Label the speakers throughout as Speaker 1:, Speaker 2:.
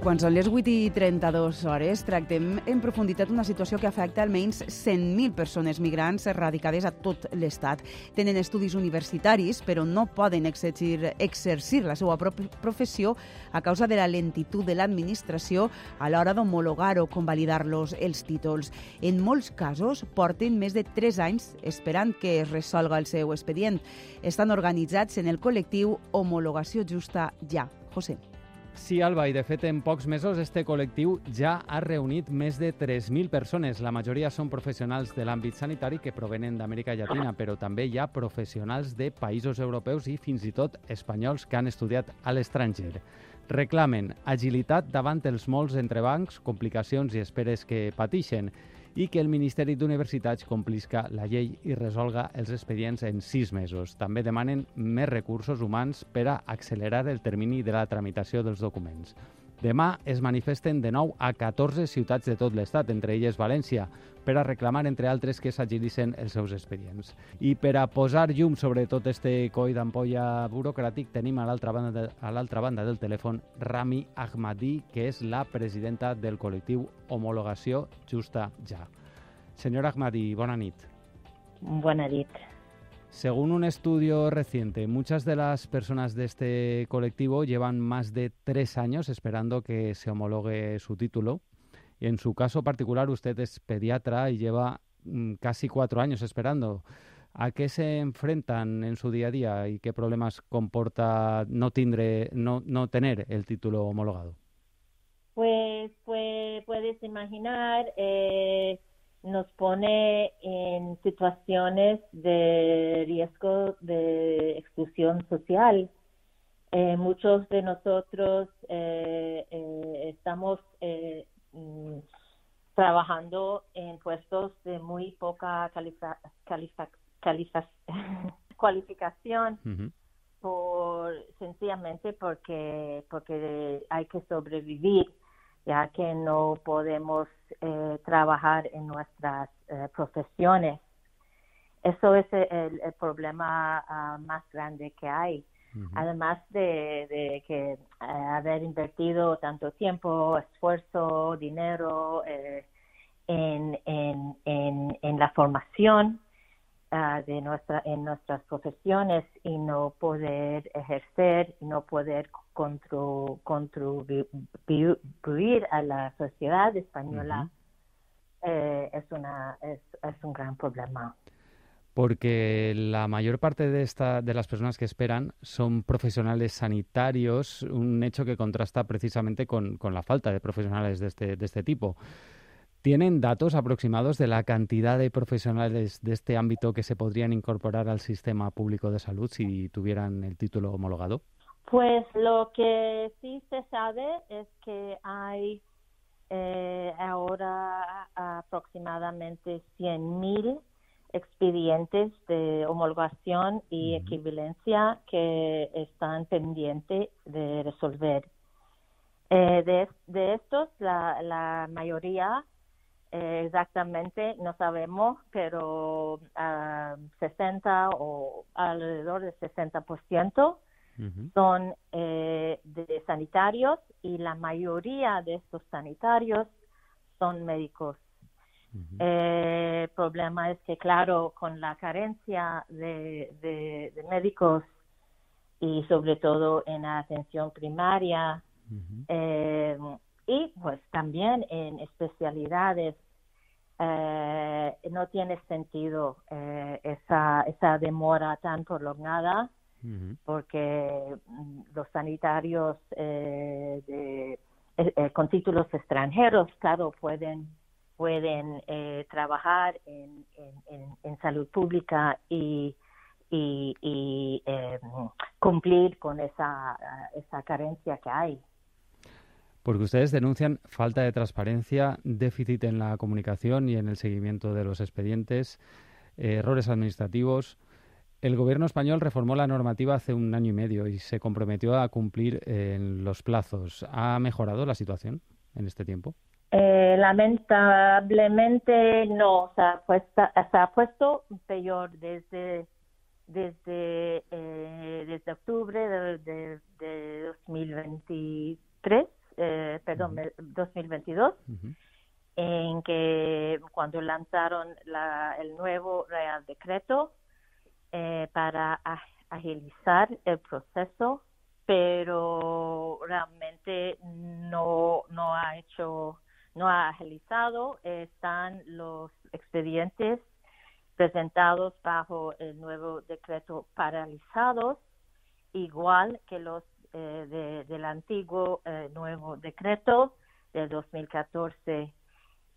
Speaker 1: Quan són les 8 i 32 hores, tractem en profunditat una situació que afecta almenys 100.000 persones migrants radicades a tot l'Estat. Tenen estudis universitaris, però no poden exercir, exercir la seva professió a causa de la lentitud de l'administració a l'hora d'homologar o convalidar-los els títols. En molts casos porten més de 3 anys esperant que es resolga el seu expedient. Estan organitzats en el col·lectiu Homologació Justa Ja. José.
Speaker 2: Sí, Alba, i de fet en pocs mesos este col·lectiu ja ha reunit més de 3.000 persones. La majoria són professionals de l'àmbit sanitari que provenen d'Amèrica Llatina, però també hi ha professionals de països europeus i fins i tot espanyols que han estudiat a l'estranger. Reclamen agilitat davant els molts entrebancs, complicacions i esperes que patixen i que el Ministeri d'Universitats complisca la llei i resolga els expedients en sis mesos. També demanen més recursos humans per a accelerar el termini de la tramitació dels documents. Demà es manifesten de nou a 14 ciutats de tot l'Estat, entre elles València, per a reclamar, entre altres, que s'agilissen els seus expedients. I per a posar llum sobre tot este coi d'ampolla burocràtic, tenim a l'altra banda, de, l'altra banda del telèfon Rami Ahmadi, que és la presidenta del col·lectiu Homologació Justa Ja. Senyora Ahmadi, bona nit.
Speaker 3: Bona nit.
Speaker 2: Según un estudio reciente, muchas de las personas de este colectivo llevan más de tres años esperando que se homologue su título. Y en su caso particular, usted es pediatra y lleva mm, casi cuatro años esperando. ¿A qué se enfrentan en su día a día y qué problemas comporta no, tindre, no, no tener el título homologado?
Speaker 3: Pues, pues puedes imaginar eh, nos pone en situaciones de riesgo de exclusión social. Eh, muchos de nosotros eh, eh, estamos mm, trabajando en puestos de muy poca cualificación por sencillamente porque porque hay que sobrevivir ya que no podemos eh, trabajar en nuestras eh, profesiones. Eso es el, problema ah, más grande que hay. Además de, que eh, haber invertido tanto tiempo, esfuerzo, dinero en, en, la formación, ah, de nuestra, en nuestras profesiones y no poder ejercer, no poder contribuir a la sociedad española eh, es, una, es, un gran problema.
Speaker 2: Porque la mayor parte de, esta, de las personas que esperan son profesionales sanitarios, un hecho que contrasta precisamente con, con la falta de profesionales de este, de este tipo. ¿Tienen datos aproximados de la cantidad de profesionales de este ámbito que se podrían incorporar al sistema público de salud si tuvieran el título homologado?
Speaker 3: Pues lo que sí se sabe es que hay eh, ahora aproximadamente 100.000 expedientes de homologación y equivalencia que están pendientes de resolver. Eh, de, estos, la, mayoría eh, exactamente no sabemos, pero 60 ah, o alrededor del 60% son eh, de sanitarios y la mayoría de estos sanitarios son médicos. Eh, el problema es que, claro, con la carencia de, médicos y sobre todo en la atención primaria eh, y pues también en especialidades no tiene sentido esa, esa demora tan prolongada porque mm, los sanitarios eh, de, eh, eh, con títulos extranjeros, claro, pueden pueden trabajar en, en, salud pública y, y, cumplir con esa, esa carencia que hay.
Speaker 2: Porque ustedes denuncian falta de transparencia, déficit en la comunicación y en el seguimiento de los expedientes, errores administrativos. El gobierno español reformó la normativa hace un año y medio y se comprometió a cumplir en los plazos. ¿Ha mejorado la situación en este tiempo?
Speaker 3: Eh, lamentablemente no, se ha, se ha puesto peor desde desde eh, desde octubre de, de, 2023, eh, perdón, 2022, en que cuando lanzaron la, el nuevo Real Decreto eh, para agilizar el proceso, pero realmente no no ha hecho no ha agilizado, están los expedientes presentados bajo el nuevo decreto paralizados, igual que los eh, del antiguo eh, nuevo decreto del 2014.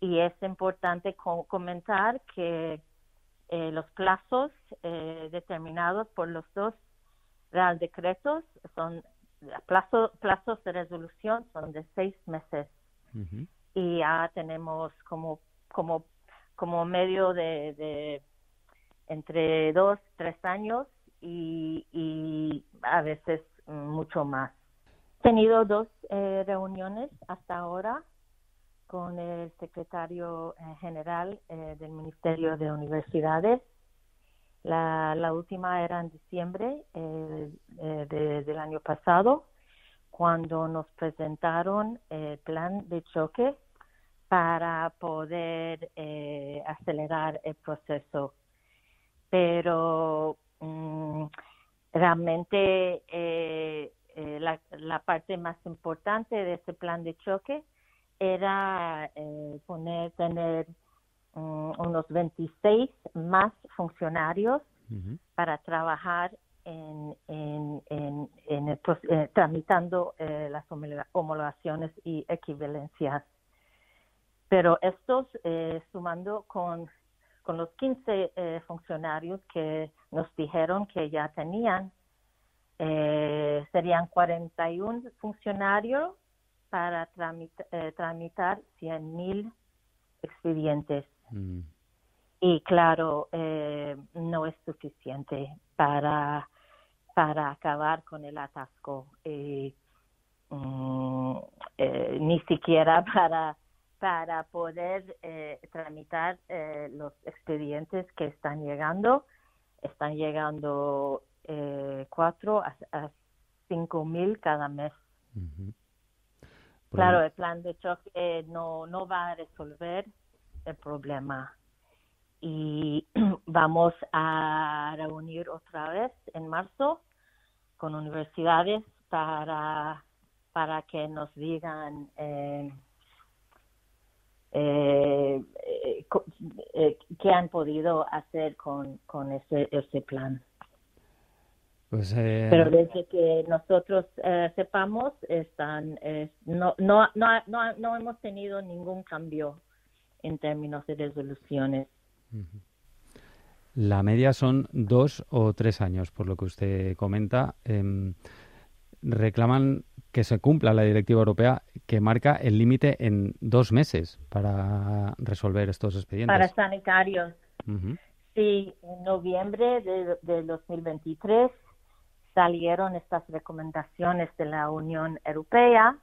Speaker 3: Y es importante comentar que eh, los plazos determinados por los dos real decretos son plazos plazos de resolución son de seis meses y ya tenemos como como como medio de entre dos, tres años y, y a veces mucho más. He tenido dos eh, reuniones hasta ahora con el secretario eh, general eh, del Ministerio de Universidades. La, última era en diciembre del año pasado, cuando nos presentaron el plan de choque para poder acelerar el proceso pero mm, realmente eh, eh, la, parte más importante de este plan de choque era eh, poner, tener mm, unos 26 más funcionarios para trabajar en, en, en, el, tramitando las homologaciones y equivalencias. Pero estos, sumando con con los 15 eh, funcionarios que nos dijeron que ya tenían, eh, serían 41 funcionarios para eh, tramitar 100 mil expedientes. Mm. Y claro, no es suficiente para, para acabar con el atasco, mm, ni siquiera para para poder eh, tramitar eh, los expedientes que están llegando. Están llegando eh, cuatro a, cinco mil cada mes. Claro, el plan de choque no, no va a resolver el problema. Y vamos a reunir otra vez en marzo con universidades para, para que nos digan eh, eh, eh, eh, qué han podido hacer con, con ese, ese plan. Pues, eh, Pero desde que nosotros sepamos, están, no, no, no, no, no hemos tenido ningún cambio en términos de resoluciones.
Speaker 2: La media son dos o tres años, por lo que usted comenta. Em, reclaman que se cumpla la directiva europea que marca el límite en dos meses para resolver estos expedientes.
Speaker 3: Para sanitarios. Sí, en noviembre de, 2023 salieron estas recomendaciones de la Unión Europea,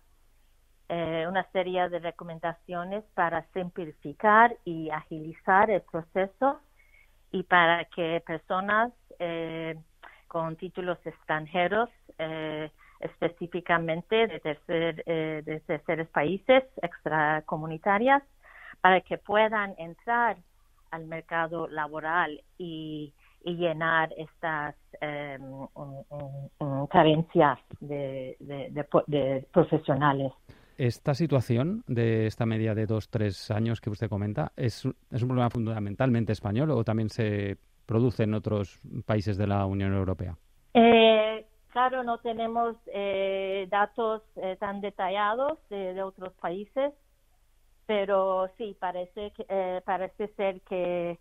Speaker 3: eh, una serie de recomendaciones para simplificar y agilizar el proceso y para que personas eh, con títulos extranjeros eh, específicamente de, tercer, eh, de terceros países extracomunitarias para que puedan entrar al mercado laboral y, llenar estas em, carencias de, de, profesionales.
Speaker 2: Esta situación de esta media de dos, tres años que usted comenta, ¿es, ¿es un problema fundamentalmente español o también se produce en otros países de la Unión Europea?
Speaker 3: Eh, Claro, no tenemos eh, datos eh, tan detallados de, otros países, pero sí, parece, eh, parece ser que,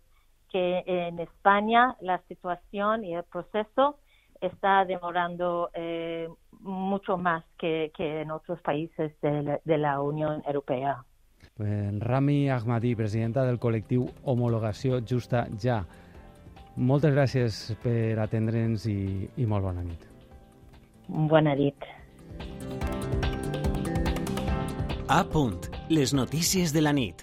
Speaker 3: que en España la situación y el proceso está demorando mucho más que, que, en otros países de la, de la Unión Europea.
Speaker 2: Pues, Rami Ahmadi, presidenta del colectivo Homologación Justa Ja. Moltes gràcies per atendre'ns i, i molt bona nit.
Speaker 3: Bona nit.
Speaker 4: A punt, Les notícies de la nit.